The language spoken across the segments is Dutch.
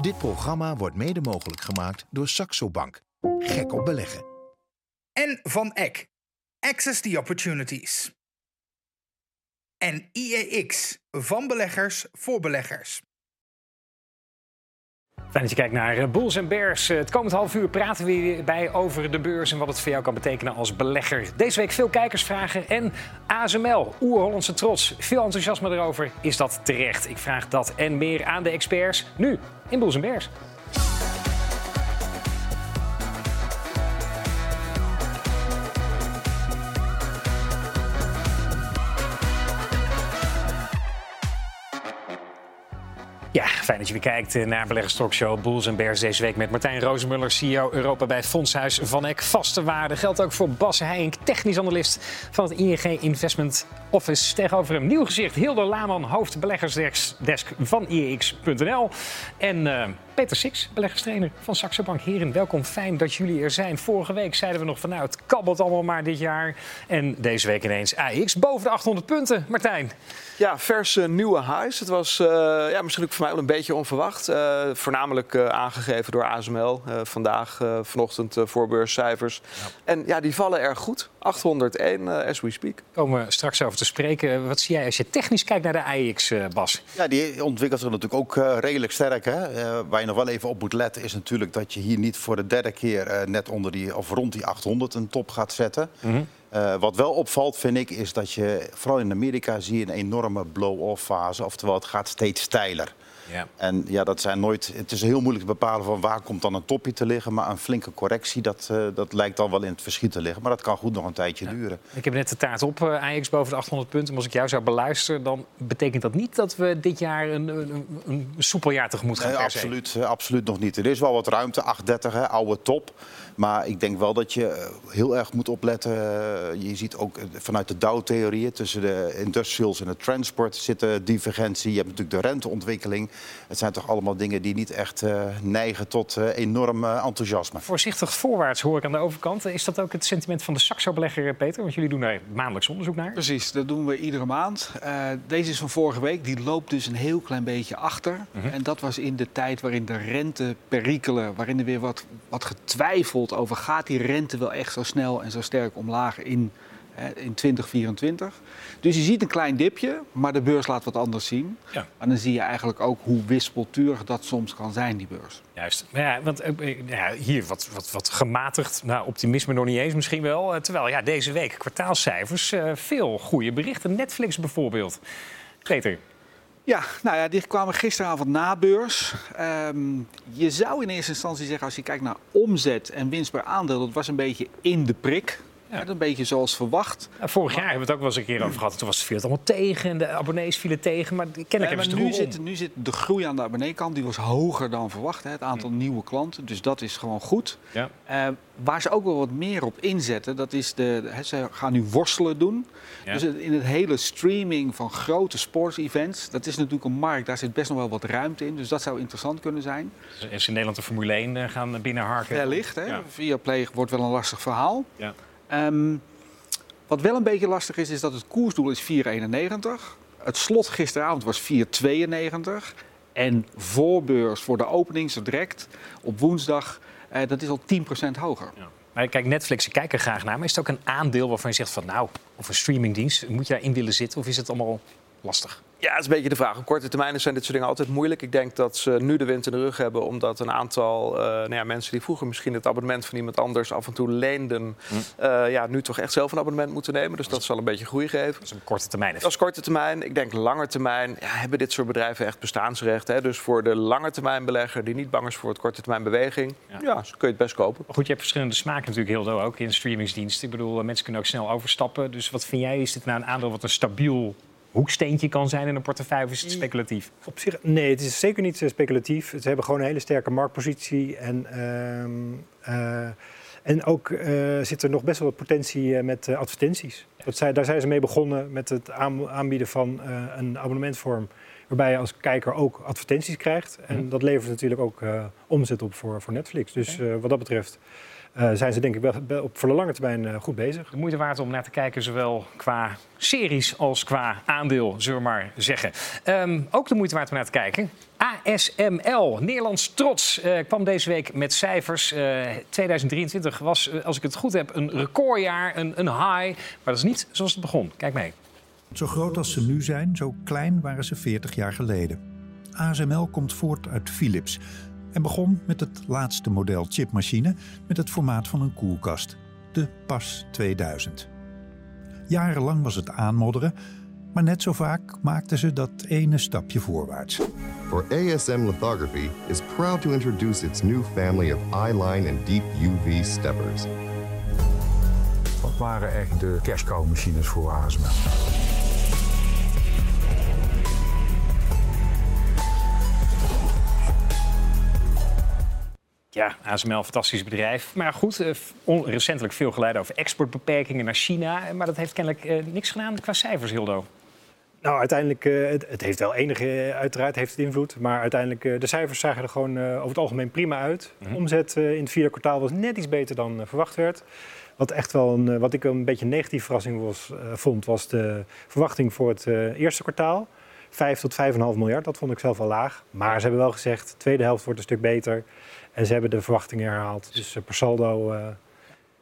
Dit programma wordt mede mogelijk gemaakt door Saxo Bank. Gek op beleggen. En van Eck. Access the Opportunities. En IEX. Van beleggers voor beleggers. Fijn dat je kijkt naar eh, Bulls en Bears. Het komend half uur praten we weer bij over de beurs en wat het voor jou kan betekenen als belegger. Deze week veel kijkersvragen en ASML, Oer-Hollandse trots. Veel enthousiasme erover. Is dat terecht? Ik vraag dat en meer aan de experts nu in Bulls en Bears. Ja, fijn dat je weer kijkt naar Beleggerstalkshow Bulls en Bears deze week met Martijn Rozenmuller, CEO Europa bij Fondshuis Van Eck. Vaste waarde geldt ook voor Bas Heijink, technisch analist van het ING Investment Office. Tegenover hem nieuw gezicht Hilde Laman, hoofd beleggersdesk van IEX.nl. En uh, Peter Six, beleggerstrainer van Saxo Bank. Heren, welkom. Fijn dat jullie er zijn. Vorige week zeiden we nog van nou, het kabbelt allemaal maar dit jaar. En deze week ineens AX boven de 800 punten. Martijn. Ja, verse nieuwe highs. Het was uh, ja, misschien ook voor mij wel een beetje onverwacht. Uh, voornamelijk uh, aangegeven door ASML. vandaag, vanochtend, voorbeurscijfers. Ja. En ja, die vallen erg goed. 801 as we speak. Komen we straks over te spreken. Wat zie jij als je technisch kijkt naar de AX, Bas? Ja, die ontwikkelt zich natuurlijk ook redelijk sterk. Hè? waar je nog wel even op moet letten is natuurlijk dat je hier niet voor de derde keer net onder die, of rond die 800 een top gaat zetten. Mm -hmm. Uh, wat wel opvalt, vind ik, is dat je vooral in Amerika zie je een enorme blow-off fase. Oftewel, het gaat steeds steiler. Ja. En ja, dat zijn nooit. Het is heel moeilijk te bepalen van waar komt dan een topje te liggen. Maar een flinke correctie, dat, uh, dat lijkt dan wel in het verschiet te liggen. Maar dat kan goed nog een tijdje ja. duren. Ik heb net de taart op, uh, Ajax boven de 800 punten. Maar als ik jou zou beluisteren, dan betekent dat niet dat we dit jaar een, een, een soepel jaar tegemoet gaan. Nee, absoluut, uh, absoluut nog niet. Er is wel wat ruimte, 830, hè, oude top. Maar ik denk wel dat je heel erg moet opletten. Je ziet ook vanuit de Dow-theorieën tussen de industrials en de transport zitten divergentie. Je hebt natuurlijk de renteontwikkeling. Het zijn toch allemaal dingen die niet echt neigen tot enorm enthousiasme. Voorzichtig voorwaarts hoor ik aan de overkant. Is dat ook het sentiment van de Saxo-belegger, Peter? Want jullie doen daar maandelijks onderzoek naar. Precies, dat doen we iedere maand. deze is van vorige week. Die loopt dus een heel klein beetje achter. Mm -hmm. En dat was in de tijd waarin de rente perikelen, waarin er weer wat, wat getwijfeld over gaat die rente wel echt zo snel en zo sterk omlaag in, in 2024. Dus je ziet een klein dipje, maar de beurs laat wat anders zien. Ja. En dan zie je eigenlijk ook hoe wispelturig dat soms kan zijn, die beurs. Juist. Ja, want ja, hier wat, wat, wat gematigd, nou, optimisme nog niet eens misschien wel. Terwijl ja, deze week kwartaalcijfers, veel goede berichten. Netflix bijvoorbeeld. Peter. Ja, nou ja, die kwamen gisteravond na beurs. Um, je zou in eerste instantie zeggen, als je kijkt naar omzet en winst per aandeel, dat was een beetje in de prik. Ja. Een beetje zoals verwacht. Vorig jaar hebben we het ook wel eens een keer over gehad. Toen was het viel allemaal tegen en de abonnees vielen tegen. Maar kennelijk ja, hebben nu zit, nu zit de groei aan de abonneekant. Die was hoger dan verwacht. Hè, het aantal nieuwe klanten. Dus dat is gewoon goed. Ja. Uh, waar ze ook wel wat meer op inzetten, dat is de. Hè, ze gaan nu worstelen doen. Ja. Dus in het hele streaming van grote sports-events. Dat is natuurlijk een markt, daar zit best nog wel wat ruimte in. Dus dat zou interessant kunnen zijn. Dus ze in Nederland de Formule 1 gaan binnenharken. Wellicht, hè? Via Play wordt wel een lastig verhaal. Ja. Um, wat wel een beetje lastig is, is dat het koersdoel is 4,91. Het slot gisteravond was 4,92. En voorbeurs voor de opening, zo direct, op woensdag, eh, dat is al 10% hoger. Ja. Kijk, Netflix, ik kijk er graag naar. Maar is het ook een aandeel waarvan je zegt van nou, of een streamingdienst, moet je daarin willen zitten of is het allemaal lastig? Ja, het is een beetje de vraag. Op korte termijn zijn dit soort dingen altijd moeilijk. Ik denk dat ze nu de wind in de rug hebben, omdat een aantal uh, nou ja, mensen die vroeger misschien het abonnement van iemand anders af en toe leenden, hm. uh, ja, nu toch echt zelf een abonnement moeten nemen. Dus dat zal een beetje groei geven. Dat is een korte termijn. Dat is korte termijn. Ik denk lange termijn ja, hebben dit soort bedrijven echt bestaansrecht. Hè? Dus voor de lange termijn belegger die niet bang is voor het korte termijn beweging, ja. ja kun je het best kopen. Goed, je hebt verschillende smaken natuurlijk heel ook in streamingsdiensten. Ik bedoel, mensen kunnen ook snel overstappen. Dus wat vind jij? Is dit nou een aandeel wat een stabiel hoeksteentje kan zijn in een portefeuille? Of is het speculatief? Op zich, nee, het is zeker niet speculatief. Ze hebben gewoon een hele sterke marktpositie. En, uh, uh, en ook uh, zit er nog best wel wat potentie met advertenties. Dat zij, daar zijn ze mee begonnen met het aanbieden van een abonnementvorm. Waarbij je als kijker ook advertenties krijgt. En dat levert natuurlijk ook omzet op voor, voor Netflix. Dus wat dat betreft eh, zijn ze denk ik wel, op, voor de lange termijn eh, goed bezig. De moeite waard om naar te kijken, zowel qua series als qua aandeel, zullen we maar zeggen. Ehm, ook de moeite waard om naar te kijken. ASML, Nederlands trots, eh, kwam deze week met cijfers. Eh, 2023 was, als ik het goed heb, een recordjaar, een, een high. Maar dat is niet zoals het begon. Kijk mee. Zo groot als ze nu zijn, zo klein waren ze 40 jaar geleden. ASML komt voort uit Philips en begon met het laatste model chipmachine met het formaat van een koelkast, de PAS 2000. Jarenlang was het aanmodderen, maar net zo vaak maakten ze dat ene stapje voorwaarts. For ASM Lithography is proud to introduce its new family of eye-line and deep UV steppers. Wat waren echt de cashcow-machines voor ASML? Ja, ASML, fantastisch bedrijf. Maar goed, eh, recentelijk veel geleid over exportbeperkingen naar China. Maar dat heeft kennelijk eh, niks gedaan qua cijfers, Hildo. Nou, uiteindelijk, eh, het, het heeft wel enige, uiteraard heeft het invloed. Maar uiteindelijk, de cijfers zagen er gewoon over het algemeen prima uit. Mhm. Omzet in het vierde kwartaal was net iets beter dan verwacht werd. Wat, echt wel een, wat ik een beetje een negatieve verrassing was, vond, was de verwachting voor het eerste kwartaal. 5 tot 5,5 miljard, dat vond ik zelf wel laag. Maar ze hebben wel gezegd, de tweede helft wordt een stuk beter. En ze hebben de verwachtingen herhaald. Dus eh, per saldo eh,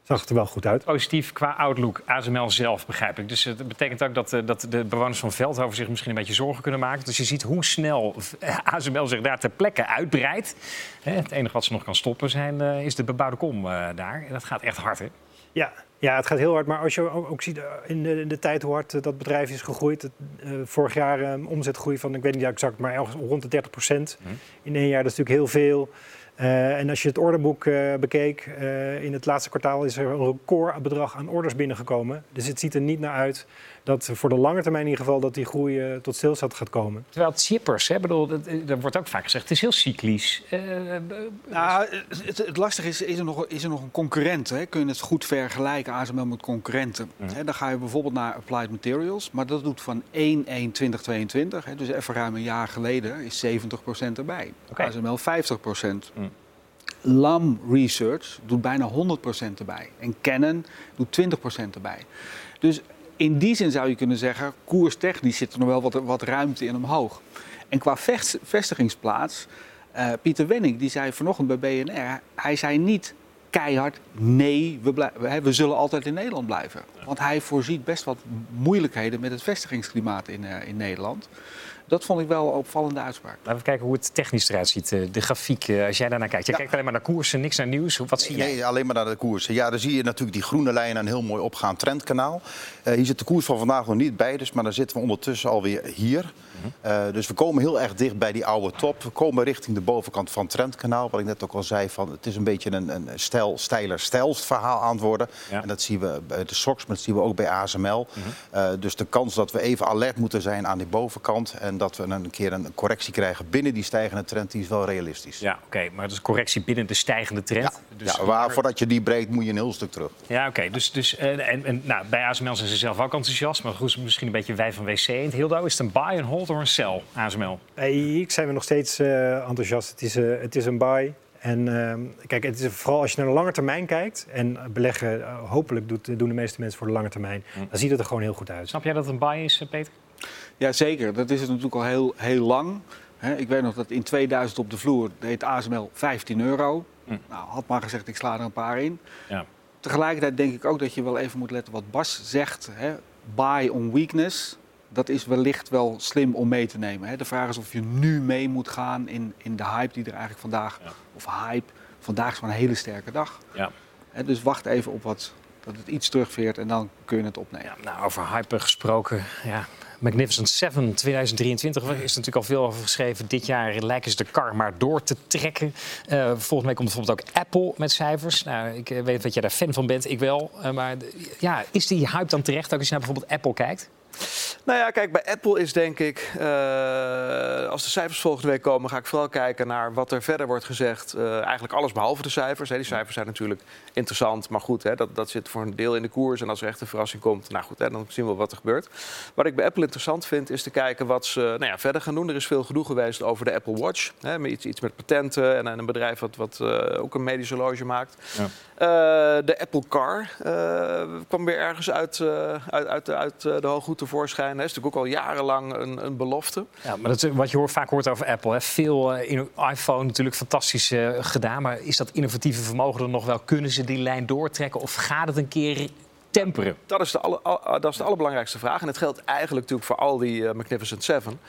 zag het er wel goed uit. Positief qua outlook, ASML zelf, begrijp ik. Dus het betekent ook dat, eh, dat de bewoners van Veldhoven zich misschien een beetje zorgen kunnen maken. Dus je ziet hoe snel eh, ASML zich daar ter plekke uitbreidt. Hè, Het enige wat ze nog kan stoppen zijn, eh, is de bebouwde kom eh, daar. En dat gaat echt hard, hè? Ja, ja, het gaat heel hard. Maar als je ook, ziet eh, in de, in de tijd hoe hard eh, dat bedrijf is gegroeid. Het, eh, vorig jaar een omzetgroei van, ik weet niet exact, maar ergens rond de 30 procent. In één jaar, dat is natuurlijk heel veel. Eh, en als je het orderboek eh, bekeek, eh, in het laatste kwartaal is er een recordbedrag aan orders binnengekomen. Dus het ziet er niet naar uit dat voor de lange termijn in ieder geval dat die groei eh, tot stilstand gaat komen. Terwijl het chippers, hè, bedoel, dat, eh, er wordt ook vaak gezegd, het is heel cyclisch. Eh, eh, Nou, het, het lastige is, is er, nog, is er nog een concurrent? Hè? Kun je het goed vergelijken, ASML met concurrenten? Hè, dan ga je bijvoorbeeld naar Applied Materials, maar dat doet van 1-1-2022, hè, dus even ruim een jaar geleden, is 70% erbij. Oké. ASML 50%. Mm. Lam Research doet bijna 100% erbij. En Canon doet 20% erbij. Dus in die zin zou je kunnen zeggen, koerstechnisch zit er nog wel wat, wat ruimte in omhoog. En qua vest- vestigingsplaats, eh, Pieter Wenning die zei vanochtend bij BNR, hij zei niet keihard nee, we, we zullen altijd in Nederland blijven. Want hij voorziet best wat moeilijkheden met het vestigingsklimaat in, eh, in Nederland. Dat vond ik wel een opvallende uitspraak. Laten we kijken hoe het technisch eruit ziet. eh, De grafiek, eh, als jij daarnaar kijkt. Je kijkt alleen maar naar koersen, niks naar nieuws. Wat zie jij? Nee, alleen maar naar de koersen. Ja, dan zie je natuurlijk die groene lijn en een heel mooi opgaand trendkanaal. Eh, hier zit de koers van vandaag nog niet bij, dus, maar dan zitten we ondertussen alweer hier. Eh, dus we komen heel erg dicht bij die oude top. We komen richting de bovenkant van het trendkanaal. Wat ik net ook al zei, van, het is een beetje een, een stijl, stijler stijlst verhaal aan het worden. Ja. En dat zien we bij de SOX, maar dat zien we ook bij ASML. Eh, dus de kans dat we even alert moeten zijn aan die bovenkant... en dat we een keer een correctie krijgen binnen die stijgende trend, die is wel realistisch. Ja, oké, maar het is correctie binnen de stijgende trend. Ja, Dus ja, waar, voordat je die breekt, moet je een heel stuk terug. Ja, oké. Dus, dus, eh, en, en, nou, bij ASML zijn ze zelf ook enthousiast. Maar goed, misschien een beetje wij van WC in het Hildo. Is het een buy, een hold of een sell, ASML? Nee, ik zijn we nog steeds eh, enthousiast. Het is, eh, het is een buy. En ehm, kijk, het is vooral als je naar de lange termijn kijkt. En beleggen, eh, hopelijk doet, doen de meeste mensen voor de lange termijn. Dan ziet het er gewoon heel goed uit. Snap jij dat het een buy is, eh, Peter? Ja, zeker. Dat is het natuurlijk al heel, heel lang. Ik weet nog dat in 2000 op de vloer deed ASML 15 euro. Hm. Nou, had maar gezegd, ik sla er een paar in. Ja. Tegelijkertijd denk ik ook dat je wel even moet letten wat Bas zegt. Buy on weakness. Dat is wellicht wel slim om mee te nemen. De vraag is of je nu mee moet gaan in, in de hype die er eigenlijk vandaag... Ja. Of hype, vandaag is gewoon een hele sterke dag. Ja. Dus wacht even op wat, dat het iets terugveert en dan kun je het opnemen. Ja, nou, over hype gesproken. Ja. Magnificent 7 2023 is natuurlijk al veel over geschreven. Dit jaar lijken ze de kar maar door te trekken. Eh, volgens mij komt bijvoorbeeld ook Apple met cijfers. Nou, ik eh, weet dat jij daar fan van bent, ik wel. Eh, maar ja, is die hype dan terecht ook als je naar bijvoorbeeld Apple kijkt? Nou ja, kijk, bij Apple is denk ik, uh, als de cijfers volgende week komen, ga ik vooral kijken naar wat er verder wordt gezegd. Uh, eigenlijk alles behalve de cijfers. Die cijfers zijn natuurlijk interessant, maar goed, hè, dat, dat zit voor een deel in de koers. En als er echt een verrassing komt, nou goed, hè, dan zien we wat er gebeurt. Wat ik bij Apple interessant vind, is te kijken wat ze nou ja, verder gaan doen. Er is veel gedoe geweest over de Apple Watch. Hè, iets, iets met patenten en, een bedrijf wat, wat uh, ook een medisch horloge maakt. Ja. De Apple Car kwam weer ergens uit, uit, uit, uit de hooghoed tevoorschijn. Dat is natuurlijk ook al jarenlang een, een belofte. Ja, maar dat, wat je hoort, vaak hoort over Apple. Hè. Veel in iPhone natuurlijk fantastisch gedaan. Maar is dat innovatieve vermogen er nog wel? Kunnen ze die lijn doortrekken? Of gaat het een keer temperen? Dat is de, alle, al, dat is de allerbelangrijkste vraag. En het geldt eigenlijk natuurlijk voor al die uh, Magnificent Seven.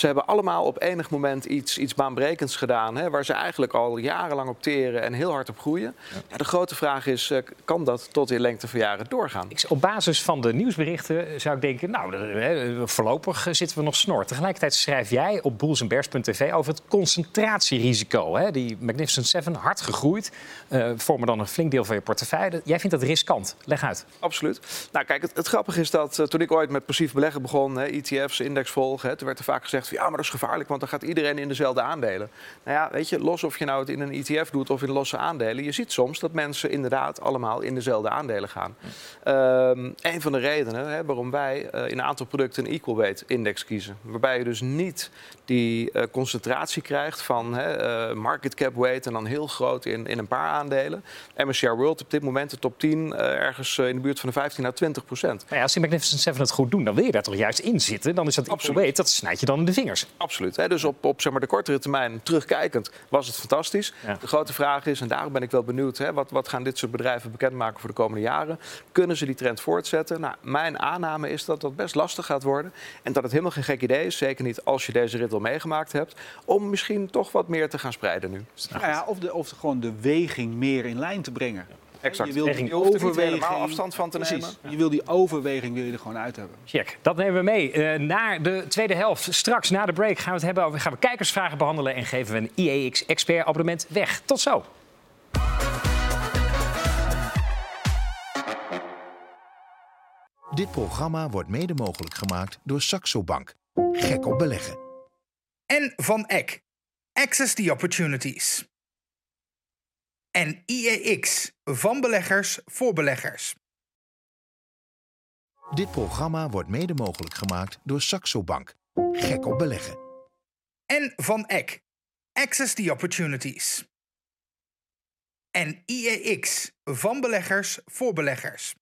Ze hebben allemaal op enig moment iets, iets baanbrekends gedaan. Hè, waar ze eigenlijk al jarenlang op teren en heel hard op groeien. Ja. de grote vraag is, uh, kan dat tot in lengte van jaren doorgaan? Ik, op basis van de nieuwsberichten zou ik denken, nou, voorlopig zitten we nog snor. Tegelijkertijd schrijf jij op boelsandbears.tv over het concentratierisico. Hè. Die Magnificent Seven, hard gegroeid, uh, vormen dan een flink deel van je portefeuille. Jij vindt dat riskant. Leg uit. Absoluut. Nou, kijk, het, het grappige is dat uh, toen ik ooit met passief beleggen begon, hè, ETF's, index volgen, hè, toen werd er vaak gezegd ja, maar dat is gevaarlijk, want dan gaat iedereen in dezelfde aandelen. Nou ja, weet je, los of je nou het in een ETF doet of in losse aandelen, je ziet soms dat mensen inderdaad allemaal in dezelfde aandelen gaan. Um, een van de redenen hè, waarom wij uh, in een aantal producten een equal weight index kiezen, waarbij je dus niet die uh, concentratie krijgt van hè, uh, market cap weight en dan heel groot in, in een paar aandelen. MSCI World op dit moment de top 10 ergens in de buurt van de 15 à 20 procent. Nou ja, als die Magnificent Seven het goed doen, dan wil je daar toch juist in zitten. Dan is dat equal weight, dat snijd je dan de vingers. Absoluut. Hè? Dus op, op zeg maar, de kortere termijn, terugkijkend, was het fantastisch. De grote vraag is, en daarom ben ik wel benieuwd... Hè, wat, wat gaan dit soort bedrijven bekendmaken voor de komende jaren? Kunnen ze die trend voortzetten? Nou, mijn aanname is dat dat best lastig gaat worden. En dat het helemaal geen gek idee is, zeker niet als je deze rit al meegemaakt hebt... om misschien toch wat meer te gaan spreiden nu. Nou ja, of, de, of gewoon de weging meer in lijn te brengen. Exact. Je wil die overweging afstand van te nemen. Je wil die overweging wil je er gewoon uit hebben. Check. Dat nemen we mee uh, naar de tweede helft. Straks na de break gaan we het hebben over gaan we kijkersvragen behandelen en geven we een IEX expert abonnement weg. Tot zo. Dit programma wordt mede mogelijk gemaakt door Saxo Bank. Gek op beleggen. En van Eck. Access the opportunities en IEX van beleggers voor beleggers. Dit programma wordt mede mogelijk gemaakt door Saxo Bank. Gek op beleggen. En van Eck. Access the opportunities. En IEX van beleggers voor beleggers.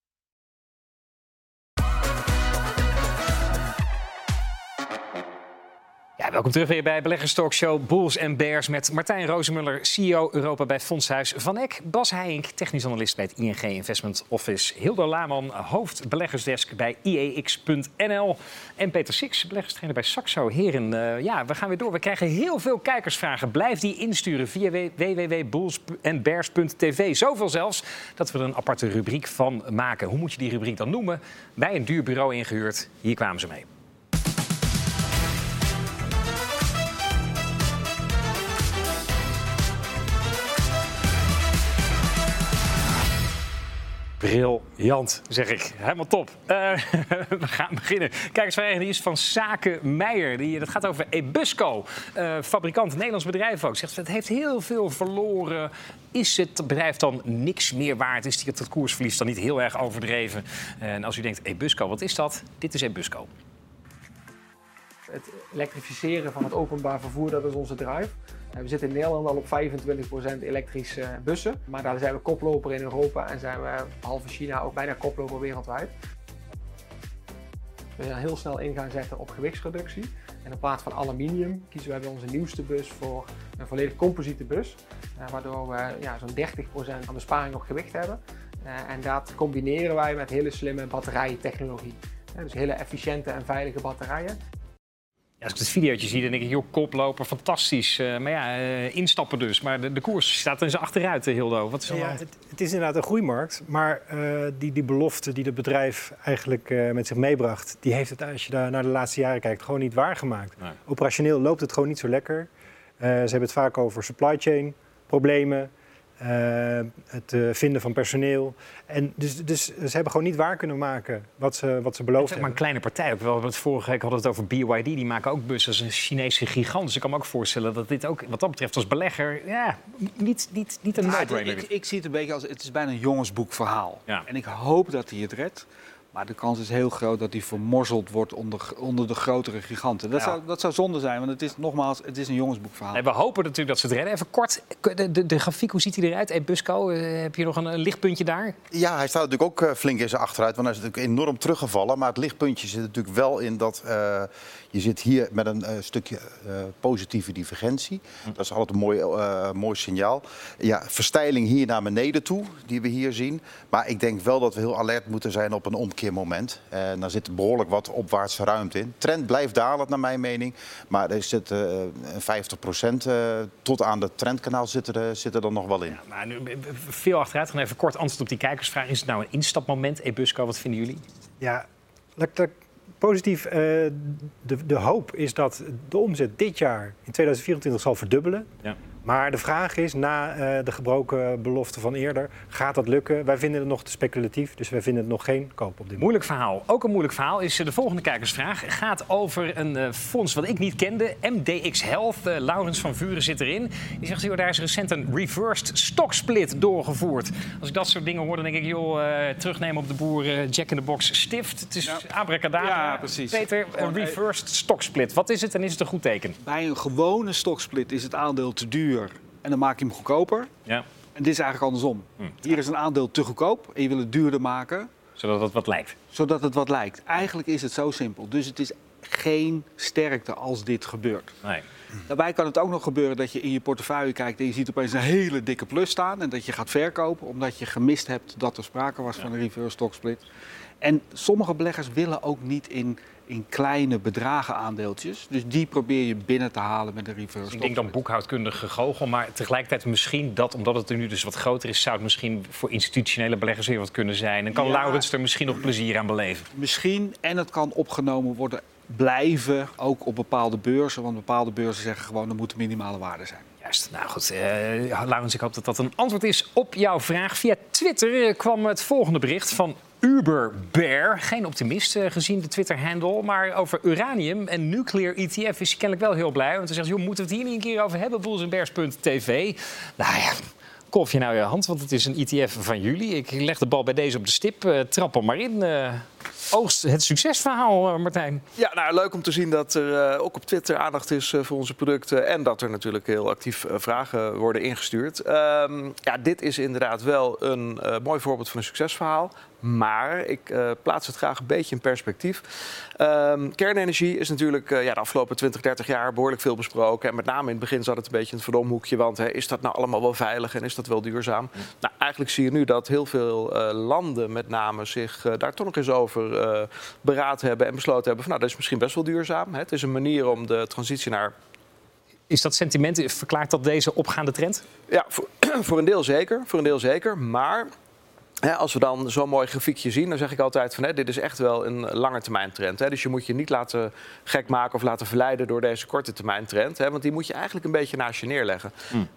Ja, welkom terug weer bij Beleggerstalkshow Bulls en Bears met Martijn Rozenmuller, CEO Europa bij Fondshuis Van Eck, Bas Heijink, technisch analist bij het ING Investment Office, Hilda Laman, hoofd beleggersdesk bij IEX.nl en Peter Six, beleggerstrainer bij Saxo. Heren, uh, ja, we gaan weer door. We krijgen heel veel kijkersvragen. Blijf die insturen via www.bullsenbears.tv. Zoveel zelfs dat we er een aparte rubriek van maken. Hoe moet je die rubriek dan noemen? Bij een duur bureau ingehuurd. Hier kwamen ze mee. Briljant, zeg ik. Helemaal top. Uh, we gaan beginnen. Kijk eens, die is van Zaken Meijer. Die, dat gaat over Ebusco, uh, fabrikant, Nederlands bedrijf ook. Zegt, het heeft heel veel verloren. Is het bedrijf dan niks meer waard? Is het, het koersverlies dan niet heel erg overdreven? En als u denkt, Ebusco, wat is dat? Dit is Ebusco. Het elektrificeren van het openbaar vervoer, dat is onze drive. Eh, we zitten in Nederland al op 25% elektrische bussen, maar daar zijn we koploper in Europa en zijn we halve China ook bijna koploper wereldwijd. We zijn heel snel in gaan zetten op gewichtsreductie. En in plaats van aluminium kiezen wij bij onze nieuwste bus voor een volledig composiete bus. Eh, waardoor we ja, zo'n 30% aan besparing op gewicht hebben. Eh, en dat combineren wij met hele slimme batterijtechnologie. Dus hele efficiënte en veilige batterijen. Ja, als ik het videootje zie, dan denk ik, joh, koploper, fantastisch. Uh, maar ja, uh, instappen dus. Maar de, de koers staat in zijn achteruit, eh, Hildo. Wat is ja, het, het, is inderdaad een groeimarkt. Maar uh, die, die belofte die het bedrijf eigenlijk met zich meebracht... die heeft het, als je daar naar de laatste jaren kijkt, gewoon niet waargemaakt. Nee. Operationeel loopt het gewoon niet zo lekker. ze hebben het vaak over supply chain problemen. Eh, het eh, vinden van personeel. En dus, dus ze hebben gewoon niet waar kunnen maken wat ze, wat ze beloofd Zeg maar een hebben. kleine partij. Ook wel, want vorige week hadden we het over BYD. Die maken ook bussen als een Chinese gigant. Dus ik kan me ook voorstellen dat dit ook, wat dat betreft, als belegger, ja, niet, niet, niet een no-brainer ik, is. ik zie het een beetje als het is bijna een jongensboekverhaal. Ja. En ik hoop dat hij het redt. Maar de kans is heel groot dat hij vermorzeld wordt onder, onder de grotere giganten. Dat, Ja. zou, dat zou zonde zijn, want het is nogmaals, het is een jongensboekverhaal. Nee, we hopen natuurlijk dat ze het redden. Even kort, de, de, de grafiek, hoe ziet hij eruit? Hey, Busco, eh, heb je nog een, een lichtpuntje daar? Ja, hij staat natuurlijk ook eh, flink in zijn achteruit, want hij is natuurlijk enorm teruggevallen. Maar het lichtpuntje zit natuurlijk wel in dat eh, je zit hier met een eh, stukje eh, positieve divergentie. Dat is altijd een mooi, eh, mooi signaal. Ja, verstijling hier naar beneden toe, die we hier zien. Maar ik denk wel dat we heel alert moeten zijn op een omkeermoment. En daar zit behoorlijk wat opwaartse ruimte in. Trend blijft dalend, naar mijn mening. Maar er zit eh 50% tot aan het trendkanaal zit er, eh, zit er dan nog wel in. Maar nu, eh, veel achteruit gaan. Even kort antwoord op die kijkersvraag. Is het nou een instapmoment? Hey, Busco, wat vinden jullie? Ja, daar positief. eh, de, de hoop is dat de omzet dit jaar in 2024 zal verdubbelen. Ja. Maar de vraag is, na eh, de gebroken belofte van eerder, gaat dat lukken? Wij vinden het nog te speculatief, dus wij vinden het nog geen koop op dit moment. Moeilijk verhaal. Ook een moeilijk verhaal is eh, de volgende kijkersvraag. Gaat over een eh, fonds wat ik niet kende, MDX Health. Laurens van Vuren zit erin. Die zegt, joh, daar is recent een reversed stock split doorgevoerd. Als ik dat soort dingen hoor, dan denk ik, joh, eh, terugnemen op de boer Jack in the Box stift. Het is abracadabra. Ja, precies. Peter, een reversed stock split. Wat is het en is het een goed teken? Bij een gewone stoksplit is het aandeel te duur en dan maak je hem goedkoper. Ja. En dit is eigenlijk andersom. Hier is een aandeel te goedkoop en je wil het duurder maken, Zodat het wat lijkt. zodat het wat lijkt. Eigenlijk is het zo simpel. Dus het is geen sterkte als dit gebeurt. Nee. Daarbij kan het ook nog gebeuren dat je in je portefeuille kijkt en je ziet opeens een hele dikke plus staan. En dat je gaat verkopen omdat je gemist hebt dat er sprake was van een reverse stock split. En sommige beleggers willen ook niet in, in kleine bedragen aandeeltjes. Dus die probeer je binnen te halen met een reverse Ik stock denk dan boekhoudkundig gegoochel, maar tegelijkertijd misschien dat, omdat het er nu dus wat groter is, zou het misschien voor institutionele beleggers weer wat kunnen zijn. En kan Ja. Laurens er misschien nog plezier aan beleven. Misschien, en het kan opgenomen worden, blijven ook op bepaalde beurzen. Want bepaalde beurzen zeggen gewoon er moet minimale waarde zijn. Juist, nou goed. eh Laurens, ik hoop dat dat een antwoord is op jouw vraag. Via Twitter eh, kwam het volgende bericht van Uber Bear. Geen optimist eh, gezien de Twitter-handle, maar over uranium en nuclear ETF is hij kennelijk wel heel blij. Want hij zegt, joh, moeten we het hier niet een keer over hebben? Boelsenbears.tv. Nou ja, kolf je nou je hand, want het is een ETF van jullie. Ik leg de bal bij deze op de stip. Eh, trap hem maar in. Eh, oogst het succesverhaal, Martijn. Ja, nou, leuk om te zien dat er ook op Twitter aandacht is voor onze producten. En dat er natuurlijk heel actief vragen worden ingestuurd. Ehm, ja, dit is inderdaad wel een mooi voorbeeld van een succesverhaal. Maar ik eh, plaats het graag een beetje in perspectief. Ehm, kernenergie is natuurlijk eh, ja, de afgelopen 20, 30 jaar behoorlijk veel besproken. En met name in het begin zat het een beetje in het verdomhoekje. Want hè, is dat nou allemaal wel veilig en is dat wel duurzaam? Nou, eigenlijk zie je nu dat heel veel eh, landen met name zich daar toch nog eens over beraad hebben. En besloten hebben van nou, dat is misschien best wel duurzaam. Hè. Het is een manier om de transitie naar Is dat sentiment, verklaart dat deze opgaande trend? ja, voor, voor een deel zeker. Voor een deel zeker. Maar als we dan zo'n mooi grafiekje zien, dan zeg ik altijd van dit is echt wel een lange termijn trend. Dus je moet je niet laten gek maken of laten verleiden door deze korte termijn trend. Want die moet je eigenlijk een beetje naast je neerleggen.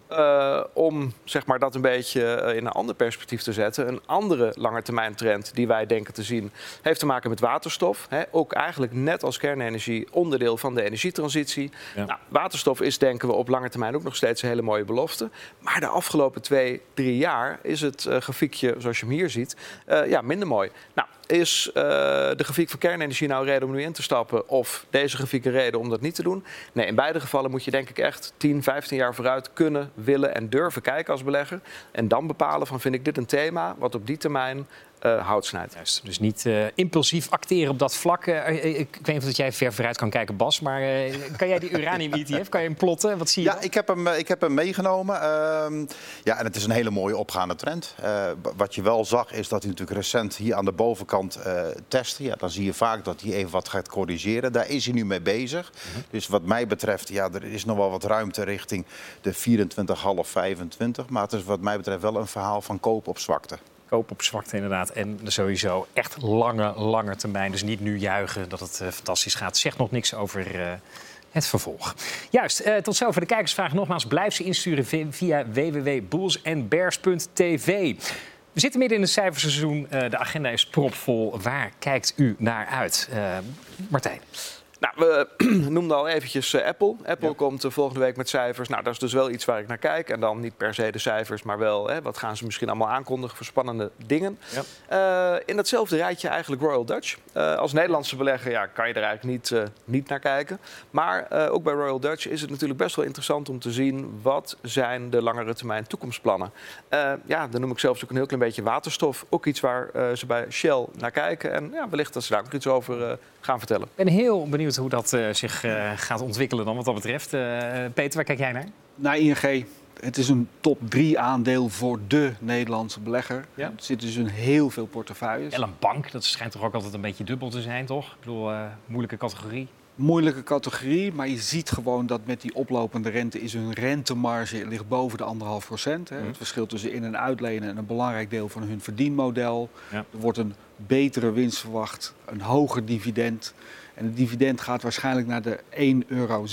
Eh, om zeg maar, dat een beetje eh, in een ander perspectief te zetten. Een andere lange termijn trend die wij denken te zien, heeft te maken met waterstof. Ook eigenlijk net als kernenergie onderdeel van de energietransitie. Ja. Nou, waterstof is denken we op lange termijn ook nog steeds een hele mooie belofte. Maar de afgelopen twee, drie jaar is het eh, grafiekje, zoals je hier ziet, eh, ja, minder mooi. Nou, is eh, de grafiek van kernenergie nou een reden om nu in te stappen? Of deze grafiek een reden om dat niet te doen? Nee, in beide gevallen moet je denk ik echt 10, 15 jaar vooruit kunnen, willen en durven kijken als belegger. En dan bepalen van vind ik dit een thema wat op die termijn eh hout snijdt. Juist, dus niet eh, impulsief acteren op dat vlak. Eh, ik, ik weet niet of dat jij ver vooruit kan kijken, Bas. Maar eh, kan jij die uranium-ETF, kan je hem plotten? Wat zie je Ja, dan? ik heb hem, ik heb hem meegenomen. Ehm, ja, en het is een hele mooie opgaande trend. Eh, wat je wel zag is dat hij natuurlijk recent hier aan de bovenkant eh testte. Ja, dan zie je vaak dat hij even wat gaat corrigeren. Daar is hij nu mee bezig. Dus wat mij betreft, ja, er is nog wel wat ruimte richting de 24,5, 25. Maar het is wat mij betreft wel een verhaal van koop op zwakte. Koop op zwakte inderdaad. En sowieso echt lange, lange termijn. Dus niet nu juichen dat het eh, fantastisch gaat. Zegt nog niks over eh, het vervolg. Juist, eh, tot zover de kijkersvraag. Nogmaals, blijf ze insturen vi- via www.boelsandbears.tv. We zitten midden in het cijferseizoen. Eh, de agenda is propvol. Waar kijkt u naar uit? Martijn. Nou, we noemden al eventjes eh, Apple. Apple komt eh, volgende week met cijfers. Nou, dat is dus wel iets waar ik naar kijk. En dan niet per se de cijfers, maar wel hè, wat gaan ze misschien allemaal aankondigen voor spannende dingen. Eh, in datzelfde rijtje eigenlijk Royal Dutch. Als Nederlandse belegger ja, kan je er eigenlijk niet, niet naar kijken. Maar ook bij Royal Dutch is het natuurlijk best wel interessant om te zien... wat zijn de langere termijn toekomstplannen. Ja, dan noem ik zelfs ook een heel klein beetje waterstof. Ook iets waar ze bij Shell naar kijken. En ja, wellicht dat ze daar ook iets over gaan vertellen. Ik ben heel benieuwd hoe dat eh, zich eh, gaat ontwikkelen dan wat dat betreft. Eh, Peter, waar kijk jij naar? Naar ING. Het is een top 3 aandeel voor de Nederlandse belegger. Ja. Er zitten dus in heel veel portefeuilles. El een bank, dat schijnt toch ook altijd een beetje dubbel te zijn, toch? Ik bedoel, moeilijke categorie. Moeilijke categorie, maar je ziet gewoon dat met die oplopende rente is hun rentemarge ligt boven de anderhalf procent. hè. Mhm. Het verschil tussen in- en uitlenen en een belangrijk deel van hun verdienmodel. Ja. Er wordt een betere winst verwacht, een hoger dividend. En het dividend gaat waarschijnlijk naar de 1,06 euro.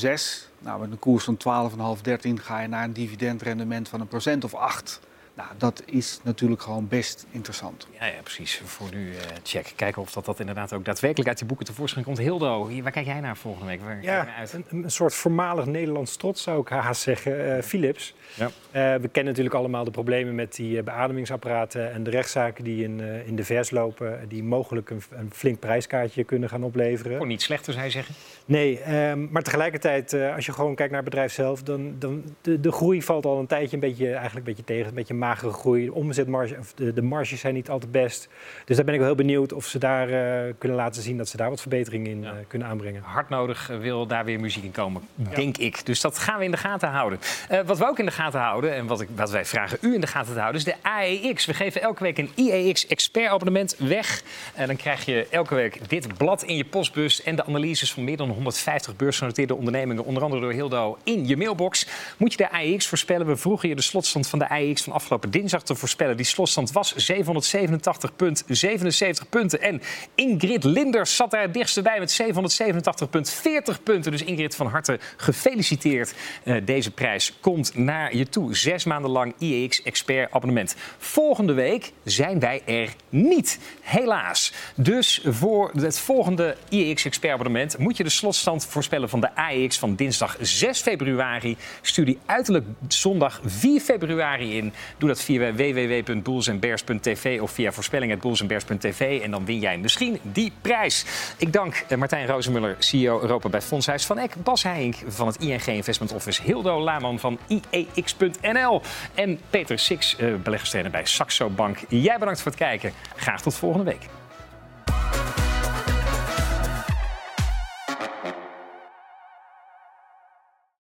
Nou, met een koers van 12,5, 13 ga je naar een dividendrendement van een procent of 8. Nou, dat is natuurlijk gewoon best interessant. Ja, ja, precies. Voor nu eh, check. Kijken of dat, dat inderdaad ook daadwerkelijk uit die boeken tevoorschijn komt. Hildo, waar kijk jij naar volgende week? Waar Ja, naar uit? een, een soort voormalig Nederlands trots zou ik haast zeggen. eh, Philips. Ja. Eh, we kennen natuurlijk allemaal de problemen met die eh, beademingsapparaten en de rechtszaken die in, eh, in de vers lopen. Die mogelijk een, een flink prijskaartje kunnen gaan opleveren. Voor niet slechter, zou je zeggen. Nee, ehm, maar tegelijkertijd, eh, als je gewoon kijkt naar het bedrijf zelf, dan, dan de, de groei valt al een tijdje een beetje, eigenlijk een beetje tegen. Een beetje magere groei. De omzetmarge, of de, de marges zijn niet altijd best. Dus daar ben ik wel heel benieuwd of ze daar eh, kunnen laten zien dat ze daar wat verbetering in eh, kunnen aanbrengen. Hard nodig eh, wil daar weer muziek in komen, denk ik. Dus dat gaan we in de gaten houden. Wat we ook in de gaten houden, en wat, ik, wat wij vragen u in de gaten te houden, is de AEX. We geven elke week een IEX expert abonnement weg. En dan krijg je elke week dit blad in je postbus en de analyses van meer dan 150 beursgenoteerde ondernemingen, onder andere door Hildo, in je mailbox. Moet je de AEX voorspellen? We vroegen je de slotstand van de AEX van afgelopen dinsdag te voorspellen. Die slotstand was 787,77 punten. En Ingrid Linders zat daar het dichtst bij met 787,40 punten. Dus Ingrid, van harte gefeliciteerd. Eh, deze prijs komt naar je toe. Zes maanden lang IEX Expert abonnement. Volgende week zijn wij er niet, helaas. Dus voor het volgende IEX Expert abonnement moet je de slotstand voorspellen van de AEX van dinsdag 6 februari. Stuur die uiterlijk zondag 4 februari in. Dat via www.boelsandbears.tv of via voorspelling.boelsandbears.tv. En dan win jij misschien die prijs. Ik dank eh, Martijn Rozenmuller, CEO Europa bij Fondshuis van Eck. Bas Heink van het ING Investment Office. Hildo Laman van IEX.nl. En Peter Six, eh, beleggerstrainer bij Saxo Bank. Jij bedankt voor het kijken. Graag tot volgende week.